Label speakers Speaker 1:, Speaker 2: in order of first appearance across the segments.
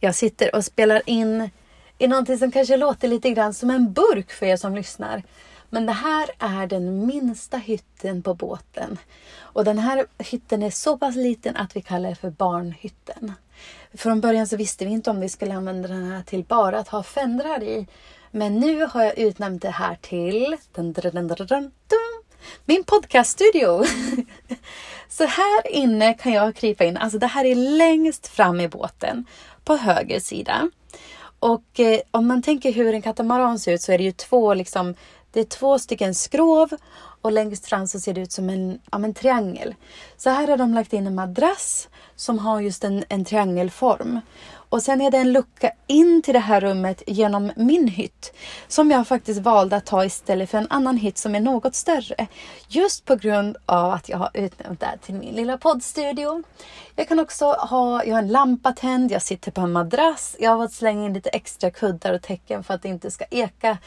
Speaker 1: jag sitter och spelar in i någonting som kanske låter lite grann som en burk för er som lyssnar. Men det här är den minsta hytten på båten. Och den här hytten är så pass liten att vi kallar det för barnhytten. Från början så visste vi inte om vi skulle använda den här till bara att ha fendrar i. Men nu har jag utnämnt det här till dun, dun, dun, min podcaststudio. så här inne kan jag krypa in. Alltså det här är längst fram i båten på höger sida. Och eh, om man tänker hur en katamaran ser ut så är det ju två liksom det är två stycken skrov och längst fram så ser det ut som en, ja, en triangel. Så här har de lagt in en madrass som har just en, en triangelform. Och sen är det en lucka in till det här rummet genom min hytt som jag faktiskt valde att ta istället för en annan hytt som är något större. Just på grund av att jag har utnämnt det här till min lilla poddstudio. Jag kan också ha, jag har en lampa tänd, jag sitter på en madrass. Jag har fått slänga in lite extra kuddar och täcken för att det inte ska eka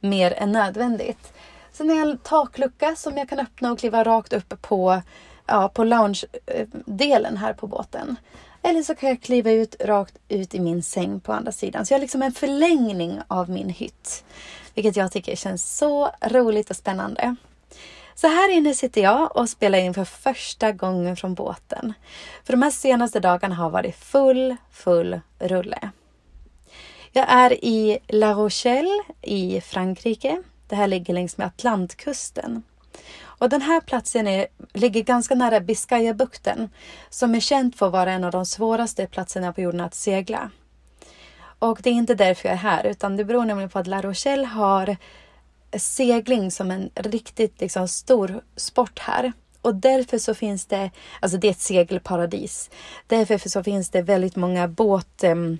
Speaker 1: mer än nödvändigt. Sen har jag en taklucka som jag kan öppna och kliva rakt upp på, ja, på lounge-delen eh, här på båten. Eller så kan jag kliva ut rakt ut i min säng på andra sidan. Så jag har liksom en förlängning av min hytt. Vilket jag tycker känns så roligt och spännande. Så här inne sitter jag och spelar in för första gången från båten. För de här senaste dagarna har varit full, full rulle. Jag är i La Rochelle i Frankrike. Det här ligger längs med Atlantkusten. Och den här platsen är, ligger ganska nära Biscayabukten som är känd för att vara en av de svåraste platserna på jorden att segla. Och det är inte därför jag är här utan det beror nämligen på att La Rochelle har segling som en riktigt liksom, stor sport här. Och därför så finns det, alltså det är ett segelparadis. Därför så finns det väldigt många båt, ehm,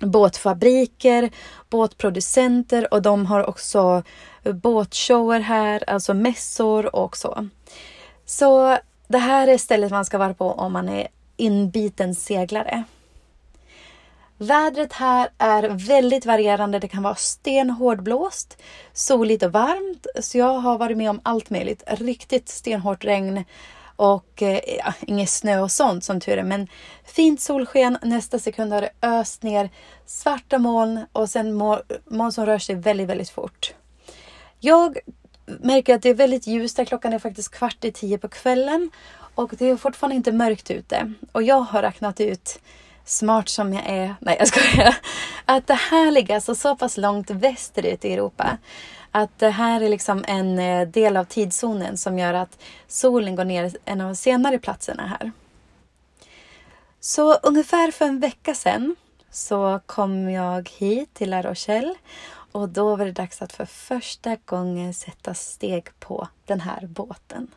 Speaker 1: båtfabriker, båtproducenter och de har också båtshower här, alltså mässor och så. Så det här är stället man ska vara på om man är inbiten seglare. Vädret här är väldigt varierande. Det kan vara stenhård blåst, soligt och varmt. Så jag har varit med om allt möjligt. Riktigt stenhårt regn och eh, ja, inget snö och sånt som tur är. Men fint solsken. Nästa sekund har det öst ner svarta moln och sen moln som rör sig väldigt, väldigt fort. Jag märker att det är väldigt ljust där. Klockan är faktiskt kvart i tio på kvällen och det är fortfarande inte mörkt ute. Och jag har räknat ut smart som jag är, nej jag skojar, att det här ligger alltså så pass långt västerut i Europa att det här är liksom en eh, del av tidszonen som gör att solen går ner en av de senare platserna här. Så ungefär för en vecka sedan så kom jag hit till La Rochelle och då var det dags att för första gången sätta steg på den här båten.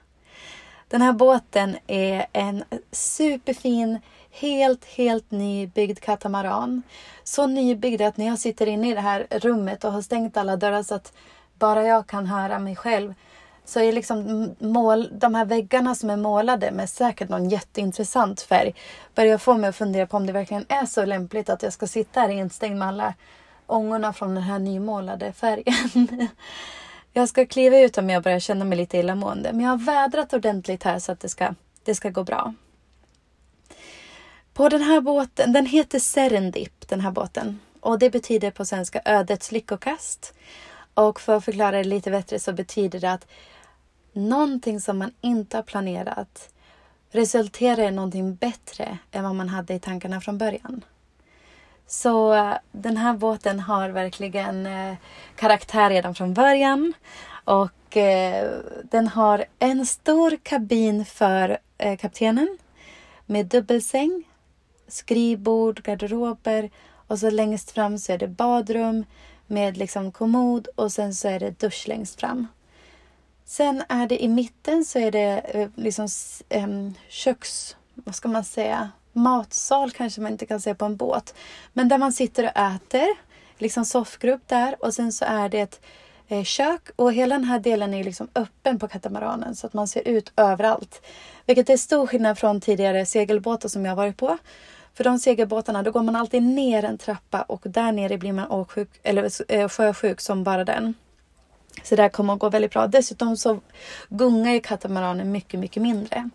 Speaker 1: Den här båten är en superfin, helt, helt nybyggd katamaran. Så nybyggd att när jag sitter inne i det här rummet och har stängt alla dörrar så att bara jag kan höra mig själv så är liksom mål, de här väggarna som är målade med säkert någon jätteintressant färg börjar få mig att fundera på om det verkligen är så lämpligt att jag ska sitta här instängd med alla ångorna från den här nymålade färgen. jag ska kliva ut om jag börjar känna mig lite illamående men jag har vädrat ordentligt här så att det ska, det ska gå bra. På den här båten, den heter Serendip den här båten och det betyder på svenska ödets lyckokast. Och för att förklara det lite bättre så betyder det att någonting som man inte har planerat resulterar i någonting bättre än vad man hade i tankarna från början. Så eh, den här båten har verkligen eh, karaktär redan från början. Och eh, den har en stor kabin för eh, kaptenen med dubbelsäng, skrivbord, garderober och så längst fram så är det badrum med liksom kommod och sen så är det dusch längst fram. Sen är det i mitten så är det eh, liksom köks... Vad ska man säga? Matsal kanske man inte kan säga på en båt. Men där man sitter och äter. Liksom soffgrupp där och sen så är det ett eh, kök och hela den här delen är liksom öppen på katamaranen så att man ser ut överallt. Vilket är stor skillnad från tidigare segelbåtar som jag varit på. För de segelbåtarna, då går man alltid ner en trappa och där nere blir man åksjuk, eller eh, sjösjuk som bara den. Så det här kommer att gå väldigt bra. Dessutom så gungar ju katamaranen mycket, mycket mindre.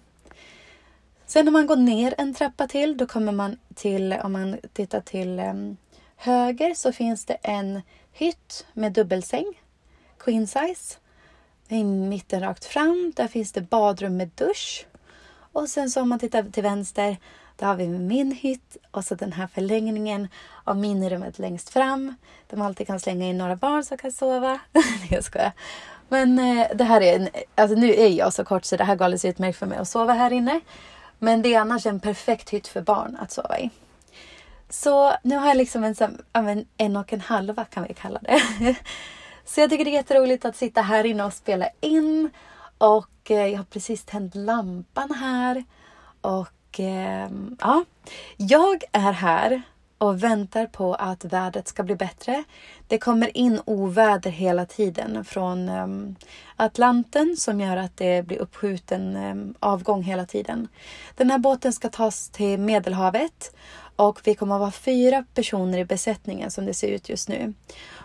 Speaker 1: Sen om man går ner en trappa till, då kommer man till, om man tittar till um, höger så finns det en hytt med dubbelsäng, queen size. I mitten rakt fram, där finns det badrum med dusch. Och sen så om man tittar till vänster, då har vi min hytt och så den här förlängningen av minirummet längst fram. Där man alltid kan slänga in några barn som kan sova. jag skojar. Men eh, det här är en, alltså nu är jag så kort så det här går alldeles utmärkt för mig att sova här inne. Men det är annars en perfekt hytt för barn att sova i. Så nu har jag liksom en, en och en halva kan vi kalla det. Så jag tycker det är jätteroligt att sitta här inne och spela in. Och eh, jag har precis tänt lampan här. Och eh, ja, jag är här och väntar på att vädret ska bli bättre. Det kommer in oväder hela tiden från ehm, Atlanten som gör att det blir uppskjuten ehm, avgång hela tiden. Den här båten ska tas till Medelhavet och vi kommer att vara fyra personer i besättningen som det ser ut just nu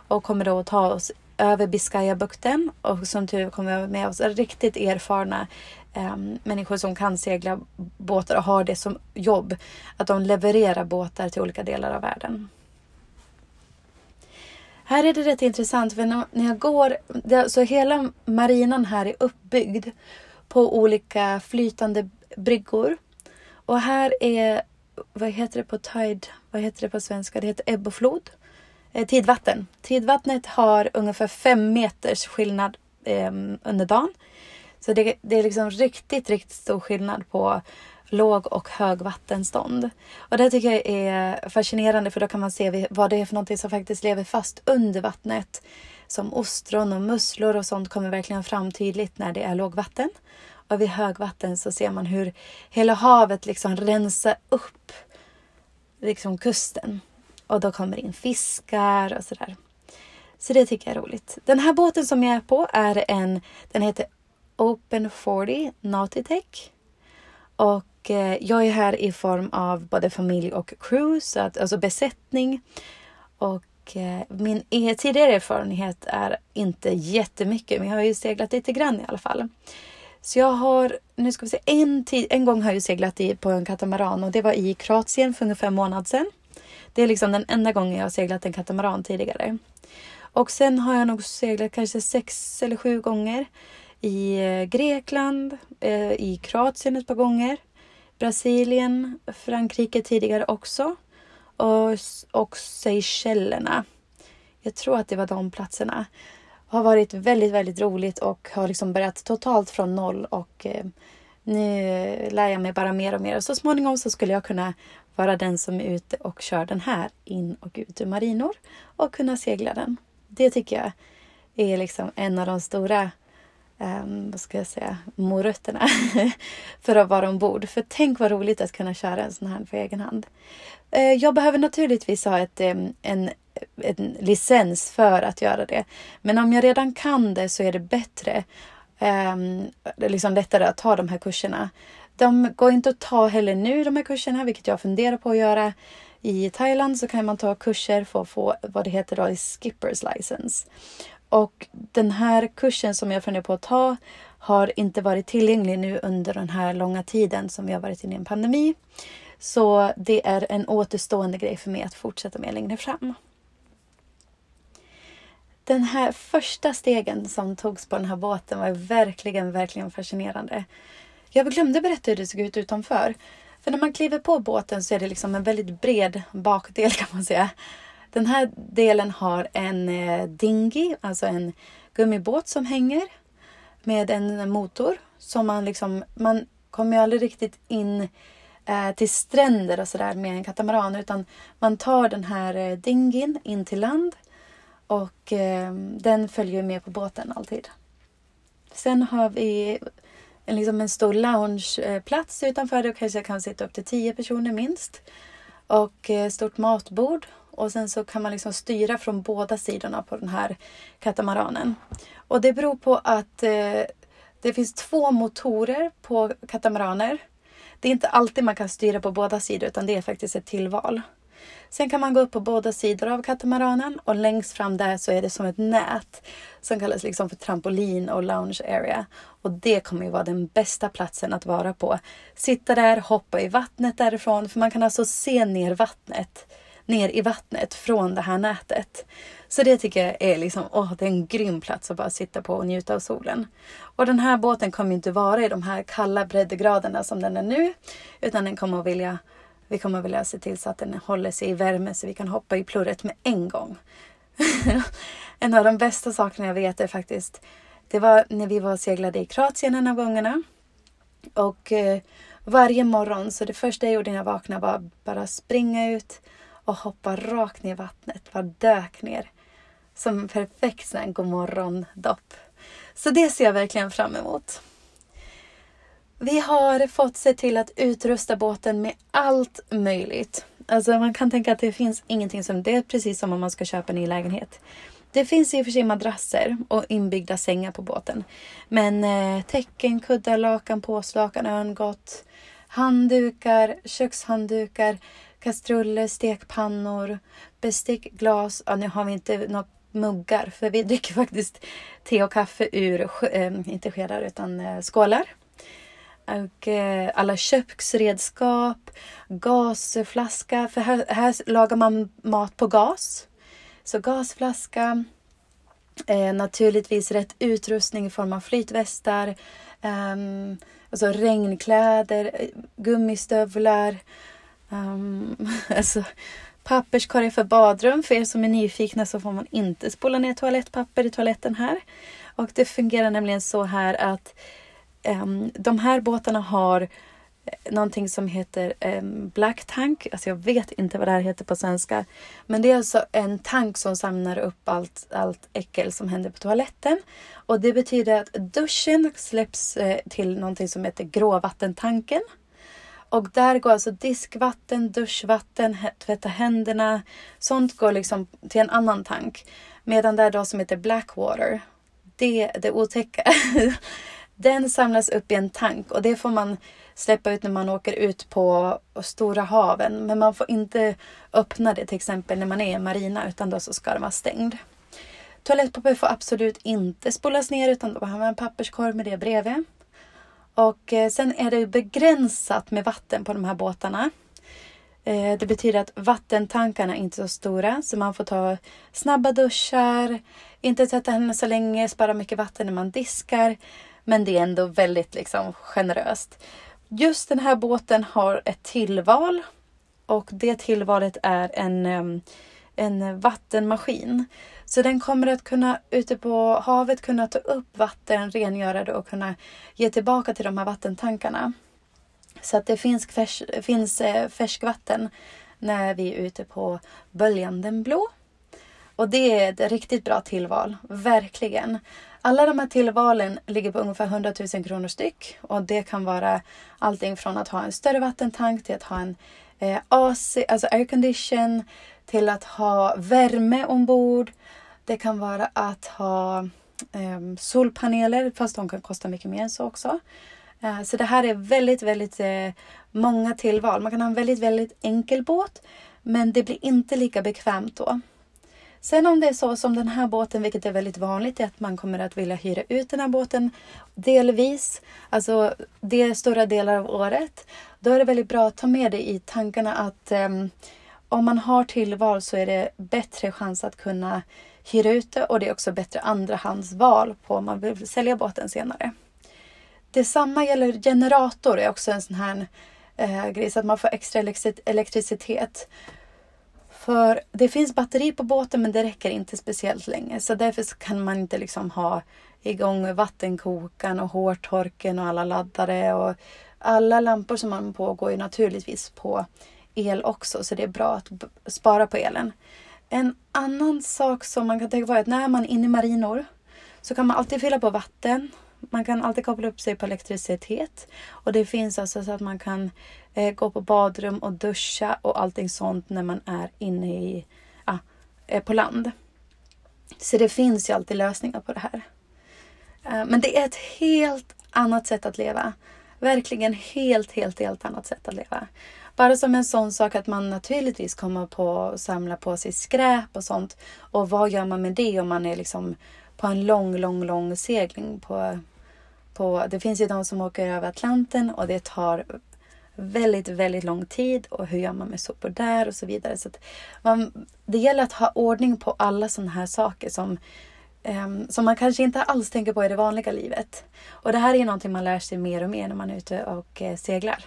Speaker 1: och kommer då att ta oss över Biscayabukten och som tur kommer vi ha med oss riktigt erfarna um, människor som kan segla båtar och har det som jobb. Att de levererar båtar till olika delar av världen. Här är det rätt intressant för när jag går, så hela marinan här är uppbyggd på olika flytande bryggor. Och här är, vad heter det på tide, vad heter det på svenska? Det heter ebb och flod. Eh, tidvatten. Tidvattnet har ungefär fem meters skillnad eh, under dagen. Så det, det är liksom riktigt, riktigt stor skillnad på låg och högvattenstånd. Och det tycker jag är fascinerande för då kan man se vad det är för någonting som faktiskt lever fast under vattnet. Som ostron och musslor och sånt kommer verkligen fram tydligt när det är lågvatten. Och vid högvatten så ser man hur hela havet liksom rensar upp liksom kusten. Och då kommer det in fiskar och sådär. Så det tycker jag är roligt. Den här båten som jag är på är en, den heter Open 40 Nautitech. Och eh, jag är här i form av både familj och crew, så att, alltså besättning. Och eh, min e tidigare erfarenhet är inte jättemycket, men jag har ju seglat lite grann i alla fall. Så jag har, nu ska vi se, en, en gång har jag seglat i, på en katamaran och det var i Kroatien för ungefär en månad sedan. Det är liksom den enda gången jag har seglat en katamaran tidigare. Och sen har jag nog seglat kanske sex eller sju gånger i eh, Grekland, eh, i Kroatien ett par gånger, Brasilien, Frankrike tidigare också och, och Seychellerna. Jag tror att det var de platserna. Har varit väldigt, väldigt roligt och har liksom börjat totalt från noll och eh, nu lär jag mig bara mer och mer. Och så småningom så skulle jag kunna vara den som är ute och kör den här in och ut ur marinor och kunna segla den. Det tycker jag är liksom en av de stora um, vad ska jag säga, morötterna för att vara ombord. För tänk vad roligt att kunna köra en sån här på egen hand. Uh, jag behöver naturligtvis ha ett, um, en, en licens för att göra det. Men om jag redan kan det så är det bättre. Um, det är liksom lättare att ta de här kurserna. De går inte att ta heller nu de här kurserna, vilket jag funderar på att göra. I Thailand så kan man ta kurser för att få vad det heter då, skippers license. Och den här kursen som jag funderar på att ta har inte varit tillgänglig nu under den här långa tiden som vi har varit inne i en pandemi. Så det är en återstående grej för mig att fortsätta med längre fram. Den här första stegen som togs på den här båten var verkligen, verkligen fascinerande. Jag glömde berätta hur det såg ut utanför. För när man kliver på båten så är det liksom en väldigt bred bakdel kan man säga. Den här delen har en eh, dinghy, alltså en gummibåt som hänger med en motor. Som man liksom, man kommer ju aldrig riktigt in eh, till stränder och sådär med en katamaran utan man tar den här eh, dingin in till land och den följer med på båten alltid. Sen har vi en, liksom en stor loungeplats utanför. Där kanske jag kan sitta upp till tio personer minst. Och stort matbord och sen så kan man liksom styra från båda sidorna på den här katamaranen. Och det beror på att eh, det finns två motorer på katamaraner. Det är inte alltid man kan styra på båda sidor utan det är faktiskt ett tillval. Sen kan man gå upp på båda sidor av katamaranen och längst fram där så är det som ett nät som kallas liksom för trampolin och lounge area. Och det kommer ju vara den bästa platsen att vara på. Sitta där, hoppa i vattnet därifrån, för man kan alltså se ner vattnet ner i vattnet från det här nätet. Så det tycker jag är liksom, åh, det är en grym plats att bara sitta på och njuta av solen. Och den här båten kommer inte vara i de här kalla breddgraderna som den är nu, utan den kommer att vilja vi kommer vilja se till så att den håller sig i värme så vi kan hoppa i plurret med en gång. en av de bästa sakerna jag vet är faktiskt, det var när vi var och seglade i Kroatien en av gångerna. Och eh, varje morgon, så det första jag gjorde när jag vaknade var bara springa ut och hoppa rakt ner i vattnet. Bara dök ner. Som perfekt sån godmorgon-dopp. Så det ser jag verkligen fram emot. Vi har fått se till att utrusta båten med allt möjligt. Alltså man kan tänka att det finns ingenting som... Det är precis som om man ska köpa en ny lägenhet. Det finns i och för sig madrasser och inbyggda sängar på båten. Men eh, täcken, kuddar, lakan, påslakan, örngott, handdukar, kökshanddukar, kastruller, stekpannor, bestick, glas. Ja, nu har vi inte några muggar för vi dricker faktiskt te och kaffe ur, eh, inte skedar utan eh, skålar. Och eh, alla köksredskap, gasflaska, för här, här lagar man mat på gas. Så gasflaska, eh, naturligtvis rätt utrustning i form av flytvästar, eh, alltså regnkläder, gummistövlar, Um, alltså, papperskorgar för badrum. För er som är nyfikna så får man inte spola ner toalettpapper i toaletten här. Och det fungerar nämligen så här att um, de här båtarna har eh, någonting som heter um, Black Tank. Alltså jag vet inte vad det här heter på svenska. Men det är alltså en tank som samlar upp allt, allt äckel som händer på toaletten. Och det betyder att duschen släpps eh, till någonting som heter gråvattentanken. Och där går alltså diskvatten, duschvatten, tvätta händerna. Sånt går liksom till en annan tank. Medan det då som heter Blackwater. Det, det otäcka. Den samlas upp i en tank och det får man släppa ut när man åker ut på stora haven. Men man får inte öppna det till exempel när man är i marina utan då så ska den vara stängd. Toalettpapper får absolut inte spolas ner utan då har man en papperskorg med det bredvid. Och eh, sen är det begränsat med vatten på de här båtarna. Eh, det betyder att vattentankarna inte är så stora så man får ta snabba duschar, inte tvätta händerna så länge, spara mycket vatten när man diskar. Men det är ändå väldigt liksom generöst. Just den här båten har ett tillval och det tillvalet är en, ehm, en vattenmaskin. Så den kommer att kunna ute på havet kunna ta upp vatten, rengöra det och kunna ge tillbaka till de här vattentankarna. Så att det finns, färs, finns eh, färskvatten när vi är ute på Böljan den blå. Och det är ett riktigt bra tillval, verkligen. Alla de här tillvalen ligger på ungefär 100 000 kronor styck och det kan vara allting från att ha en större vattentank till att ha en eh, AC, alltså aircondition, till att ha värme ombord, det kan vara att ha eh, solpaneler, fast de kan kosta mycket mer än så också. Eh, så det här är väldigt, väldigt eh, många tillval. Man kan ha en väldigt, väldigt enkel båt, men det blir inte lika bekvämt då. Sen om det är så som den här båten, vilket är väldigt vanligt, är att man kommer att vilja hyra ut den här båten delvis, alltså det är stora delar av året. Då är det väldigt bra att ta med det i tankarna att ehm, om man har tillval så är det bättre chans att kunna hyra ut det och det är också bättre andrahandsval på om man vill sälja båten senare. Detsamma gäller generator, är också en sån här eh, grej så att man får extra elektricitet. För det finns batteri på båten men det räcker inte speciellt länge så därför kan man inte liksom ha igång vattenkokaren och hårtorken och alla laddare och alla lampor som man på går ju naturligtvis på el också så det är bra att spara på elen. En annan sak som man kan tänka på är att när man är inne i marinor så kan man alltid fylla på vatten. Man kan alltid koppla upp sig på elektricitet. Och det finns alltså så att man kan eh, gå på badrum och duscha och allting sånt när man är inne i, ah, eh, på land. Så det finns ju alltid lösningar på det här. Eh, men det är ett helt annat sätt att leva. Verkligen helt, helt, helt annat sätt att leva. Bara som en sån sak att man naturligtvis kommer på att samla på sig skräp och sånt. Och vad gör man med det om man är liksom på en lång, lång, lång segling på, på det finns ju de som åker över Atlanten och det tar väldigt, väldigt lång tid och hur gör man med sopor där och så vidare. Så man, det gäller att ha ordning på alla sådana här saker som, um, som man kanske inte alls tänker på i det vanliga livet. Och det här är någonting man lär sig mer och mer när man är ute och uh, seglar.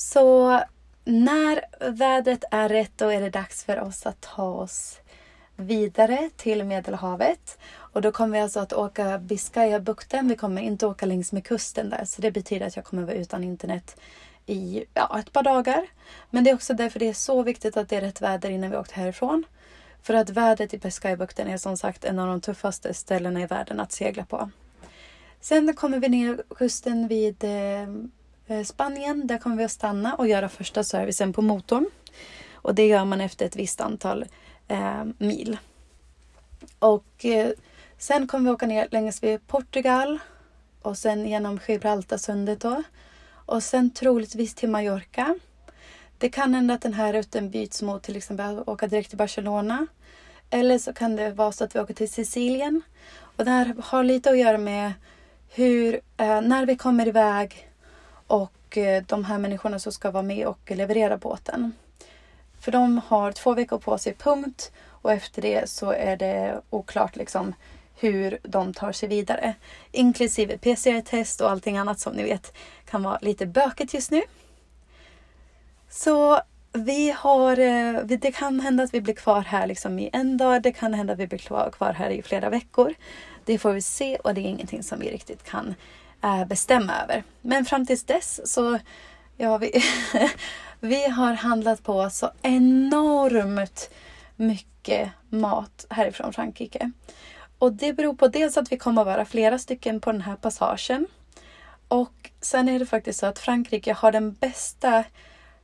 Speaker 1: Så när vädret är rätt då är det dags för oss att ta oss vidare till Medelhavet. Och då kommer vi alltså att åka Biscayabukten. Vi kommer inte åka längs med kusten där. Så det betyder att jag kommer vara utan internet i ja, ett par dagar. Men det är också därför det är så viktigt att det är rätt väder innan vi åkt härifrån. För att vädret i Biscayabukten är som sagt en av de tuffaste ställena i världen att segla på. Sen kommer vi ner kusten vid eh, Eh, Spanien. Där kommer vi att stanna och göra första servicen på motorn. Och det gör man efter ett visst antal eh, mil. Och eh, sen kommer vi åka ner längs vid Portugal och sen genom Gibraltarsundet då. Och sen troligtvis till Mallorca. Det kan hända att den här rutten byts mot till exempel att åka direkt till Barcelona. Eller så kan det vara så att vi åker till Sicilien. Och det här har lite att göra med hur, eh, när vi kommer iväg och eh, de här människorna som ska vara med och leverera båten. För de har två veckor på sig, punkt. Och efter det så är det oklart liksom hur de tar sig vidare. Inklusive PCR-test och allting annat som ni vet kan vara lite bökigt just nu. Så vi har, eh, det kan hända att vi blir kvar här liksom i en dag. Det kan hända att vi blir kvar här i flera veckor. Det får vi se och det är ingenting som vi riktigt kan Eh, bestämma över. Men fram tills dess så ja, vi, vi har handlat på så enormt mycket mat härifrån Frankrike. Och det beror på dels att vi kommer att vara flera stycken på den här passagen. Och sen är det faktiskt så att Frankrike har den bästa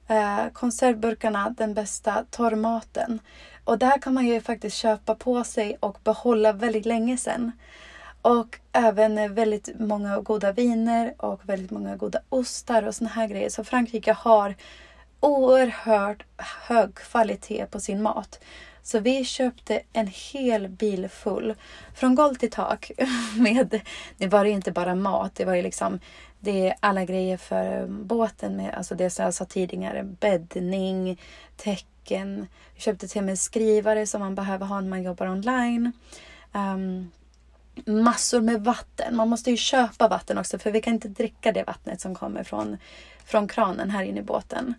Speaker 1: eh, konservburkarna, den bästa torrmaten. Och där kan man ju faktiskt köpa på sig och behålla väldigt länge sen. Och även väldigt många goda viner och väldigt många goda ostar och såna här grejer. Så Frankrike har oerhört hög kvalitet på sin mat. Så vi köpte en hel bil full. Från golv till tak. Med, det var ju inte bara mat. Det var ju liksom det är alla grejer för båten. Med, alltså det som jag sa tidigare. Bäddning, tecken. Vi köpte till och med skrivare som man behöver ha när man jobbar online. Um, massor med vatten. Man måste ju köpa vatten också för vi kan inte dricka det vattnet som kommer från, från kranen här inne i båten.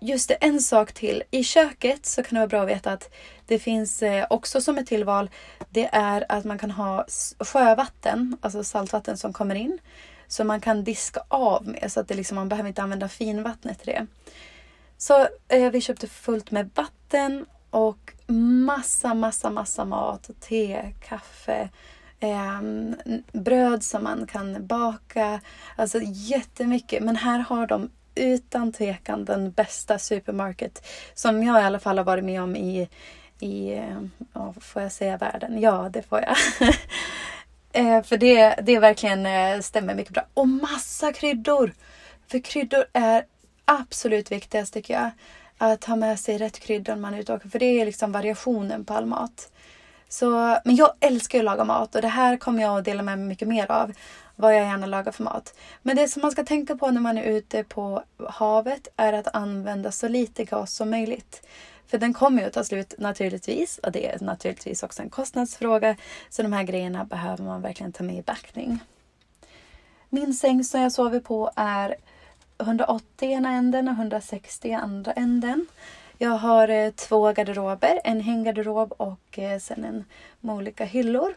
Speaker 1: Just det, en sak till. I köket så kan det vara bra att veta att det finns eh, också som ett tillval. Det är att man kan ha sjövatten, alltså saltvatten som kommer in. Som man kan diska av med så att det liksom, man behöver inte använda finvattnet till det. Så eh, vi köpte fullt med vatten och massa, massa, massa mat. Te, kaffe, eh, bröd som man kan baka. Alltså jättemycket. Men här har de utan tvekan den bästa supermarket som jag i alla fall har varit med om i, i ja, får jag säga världen? Ja, det får jag. eh, för det, det verkligen eh, stämmer mycket bra. Och massa kryddor! För kryddor är absolut viktigast tycker jag. Att ha med sig rätt kryddor när man är ute och åker. För det är liksom variationen på all mat. Så, men jag älskar att laga mat och det här kommer jag att dela med mig mycket mer av vad jag gärna lagar för mat. Men det som man ska tänka på när man är ute på havet är att använda så lite gas som möjligt. För den kommer ju att ta slut naturligtvis och det är naturligtvis också en kostnadsfråga. Så de här grejerna behöver man verkligen ta med i backning. Min säng som jag sover på är 180 ena änden och 160 andra änden. Jag har eh, två garderober, en hänggarderob och eh, sen en med olika hyllor.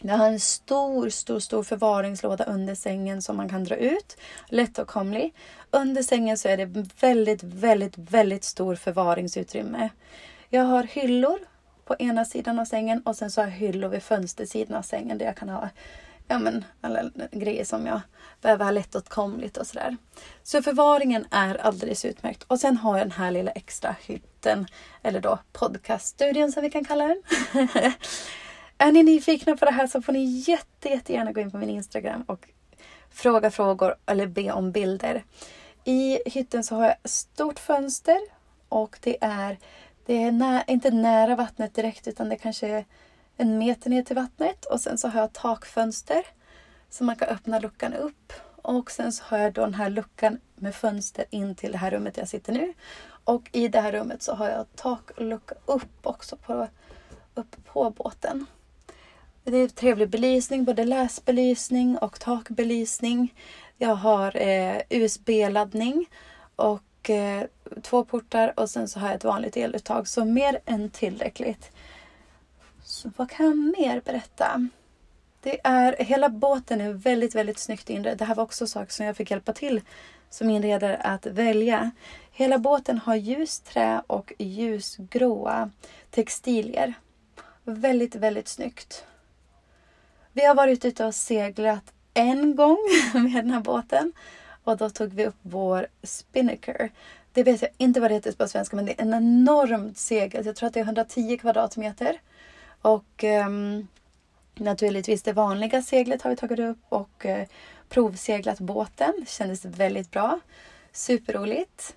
Speaker 1: Jag har en stor, stor, stor förvaringslåda under sängen som man kan dra ut. Lättåtkomlig. Under sängen så är det väldigt, väldigt, väldigt stor förvaringsutrymme. Jag har hyllor på ena sidan av sängen och sen så har jag hyllor vid fönstersidan av sängen där jag kan ha ja, men, alla grejer som jag behöver ha lättåtkomligt och sådär. Så förvaringen är alldeles utmärkt. Och sen har jag den här lilla extra hytten, eller då podcaststudion som vi kan kalla den. Är ni nyfikna på det här så får ni jätte, jättegärna gå in på min Instagram och fråga frågor eller be om bilder. I hytten så har jag stort fönster och det är, det är nä, inte nära vattnet direkt utan det kanske är en meter ner till vattnet och sen så har jag takfönster så man kan öppna luckan upp och sen så har jag då den här luckan med fönster in till det här rummet jag sitter nu. Och i det här rummet så har jag taklucka upp också på, upp på båten. Det är trevlig belysning, både läsbelysning och takbelysning. Jag har eh, USB-laddning och eh, två portar och sen så har jag ett vanligt eluttag. Så mer än tillräckligt. Vad kan jag mer berätta? Det är, hela båten är väldigt, väldigt snyggt inredd. Det här var också saker som jag fick hjälpa till som inredare att välja. Hela båten har ljusträ och ljusgråa textilier. Väldigt, väldigt snyggt. Vi har varit ute och seglat en gång med den här båten och då tog vi upp vår spinnaker. Det vet jag inte vad det heter på svenska men det är en enormt segel. Jag tror att det är 110 kvadratmeter. Och um, naturligtvis det vanliga seglet har vi tagit upp och uh, provseglat båten. Det kändes väldigt bra. Superroligt.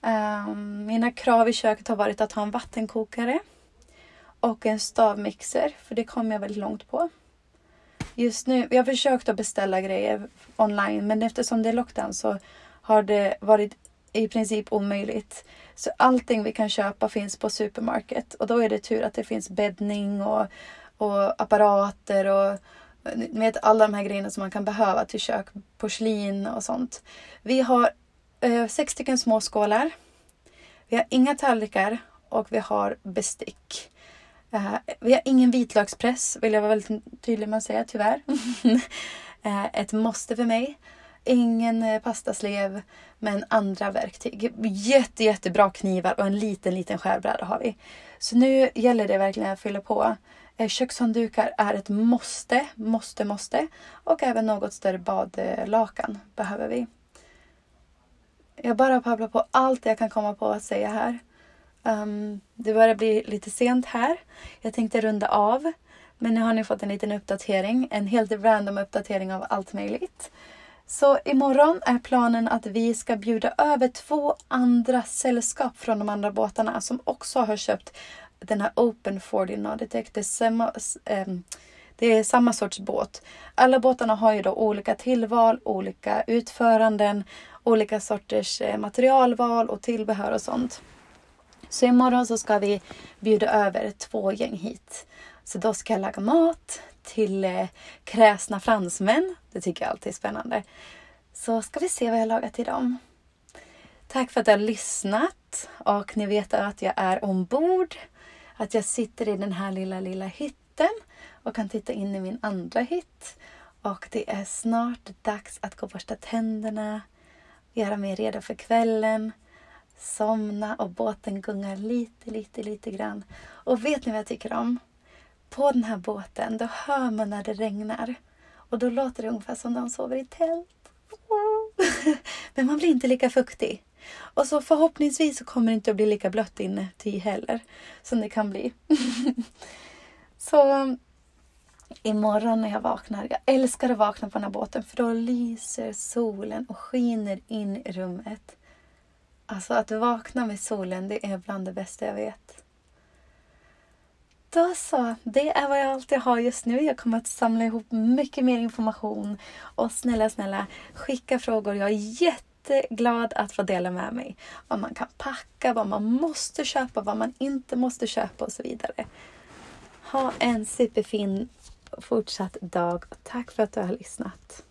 Speaker 1: Um, mina krav i köket har varit att ha en vattenkokare och en stavmixer för det kom jag väldigt långt på. Just nu, jag har försökt att beställa grejer online men eftersom det är lockdown så har det varit i princip omöjligt. Så allting vi kan köpa finns på supermarket och då är det tur att det finns bäddning och, och apparater och ni vet alla de här grejerna som man kan behöva till kök, porslin och sånt. Vi har eh, sex stycken små skålar. Vi har inga tallrikar och vi har bestick. Uh, vi har ingen vitlökspress, vill jag vara väldigt tydlig med att säga, tyvärr. uh, ett måste för mig. Ingen eh, pastaslev, men andra verktyg. Jätte, jättebra knivar och en liten, liten skärbräda har vi. Så nu gäller det verkligen att fylla på. Eh, kökshanddukar är ett måste, måste, måste. Och även något större badlakan behöver vi. Jag bara babblar på allt jag kan komma på att säga här. Um, det börjar bli lite sent här. Jag tänkte runda av. Men nu har ni fått en liten uppdatering. En helt random uppdatering av allt möjligt. Så imorgon är planen att vi ska bjuda över två andra sällskap från de andra båtarna som också har köpt den här Open 40 Nauditech. Det är samma, ehm, det är samma sorts båt. Alla båtarna har ju då olika tillval, olika utföranden, olika sorters eh, materialval och tillbehör och sånt. Så imorgon så ska vi bjuda över två gäng hit. Så då ska jag laga mat till eh, kräsna fransmän. Det tycker jag alltid är spännande. Så ska vi se vad jag lagat till dem. Tack för att du har lyssnat och ni vet att jag är ombord. Att jag sitter i den här lilla, lilla hytten och kan titta in i min andra hytt. Och det är snart dags att gå och borsta tänderna, göra mig redo för kvällen somna och båten gungar lite, lite, lite grann. Och vet ni vad jag tycker om? På den här båten, då hör man när det regnar. Och då låter det ungefär som när de sover i tält. Men man blir inte lika fuktig. Och så förhoppningsvis så kommer det inte att bli lika blött inuti heller. Som det kan bli. så um, imorgon när jag vaknar. Jag älskar att vakna på den här båten för då lyser solen och skiner in i rummet. Alltså att vakna med solen, det är bland det bästa jag vet. Då så, det är vad jag alltid har just nu. Jag kommer att samla ihop mycket mer information. Och snälla, snälla, skicka frågor. Jag är jätteglad att få dela med mig. Vad man kan packa, vad man måste köpa, vad man inte måste köpa och så vidare. Ha en superfin fortsatt dag. Tack för att du har lyssnat.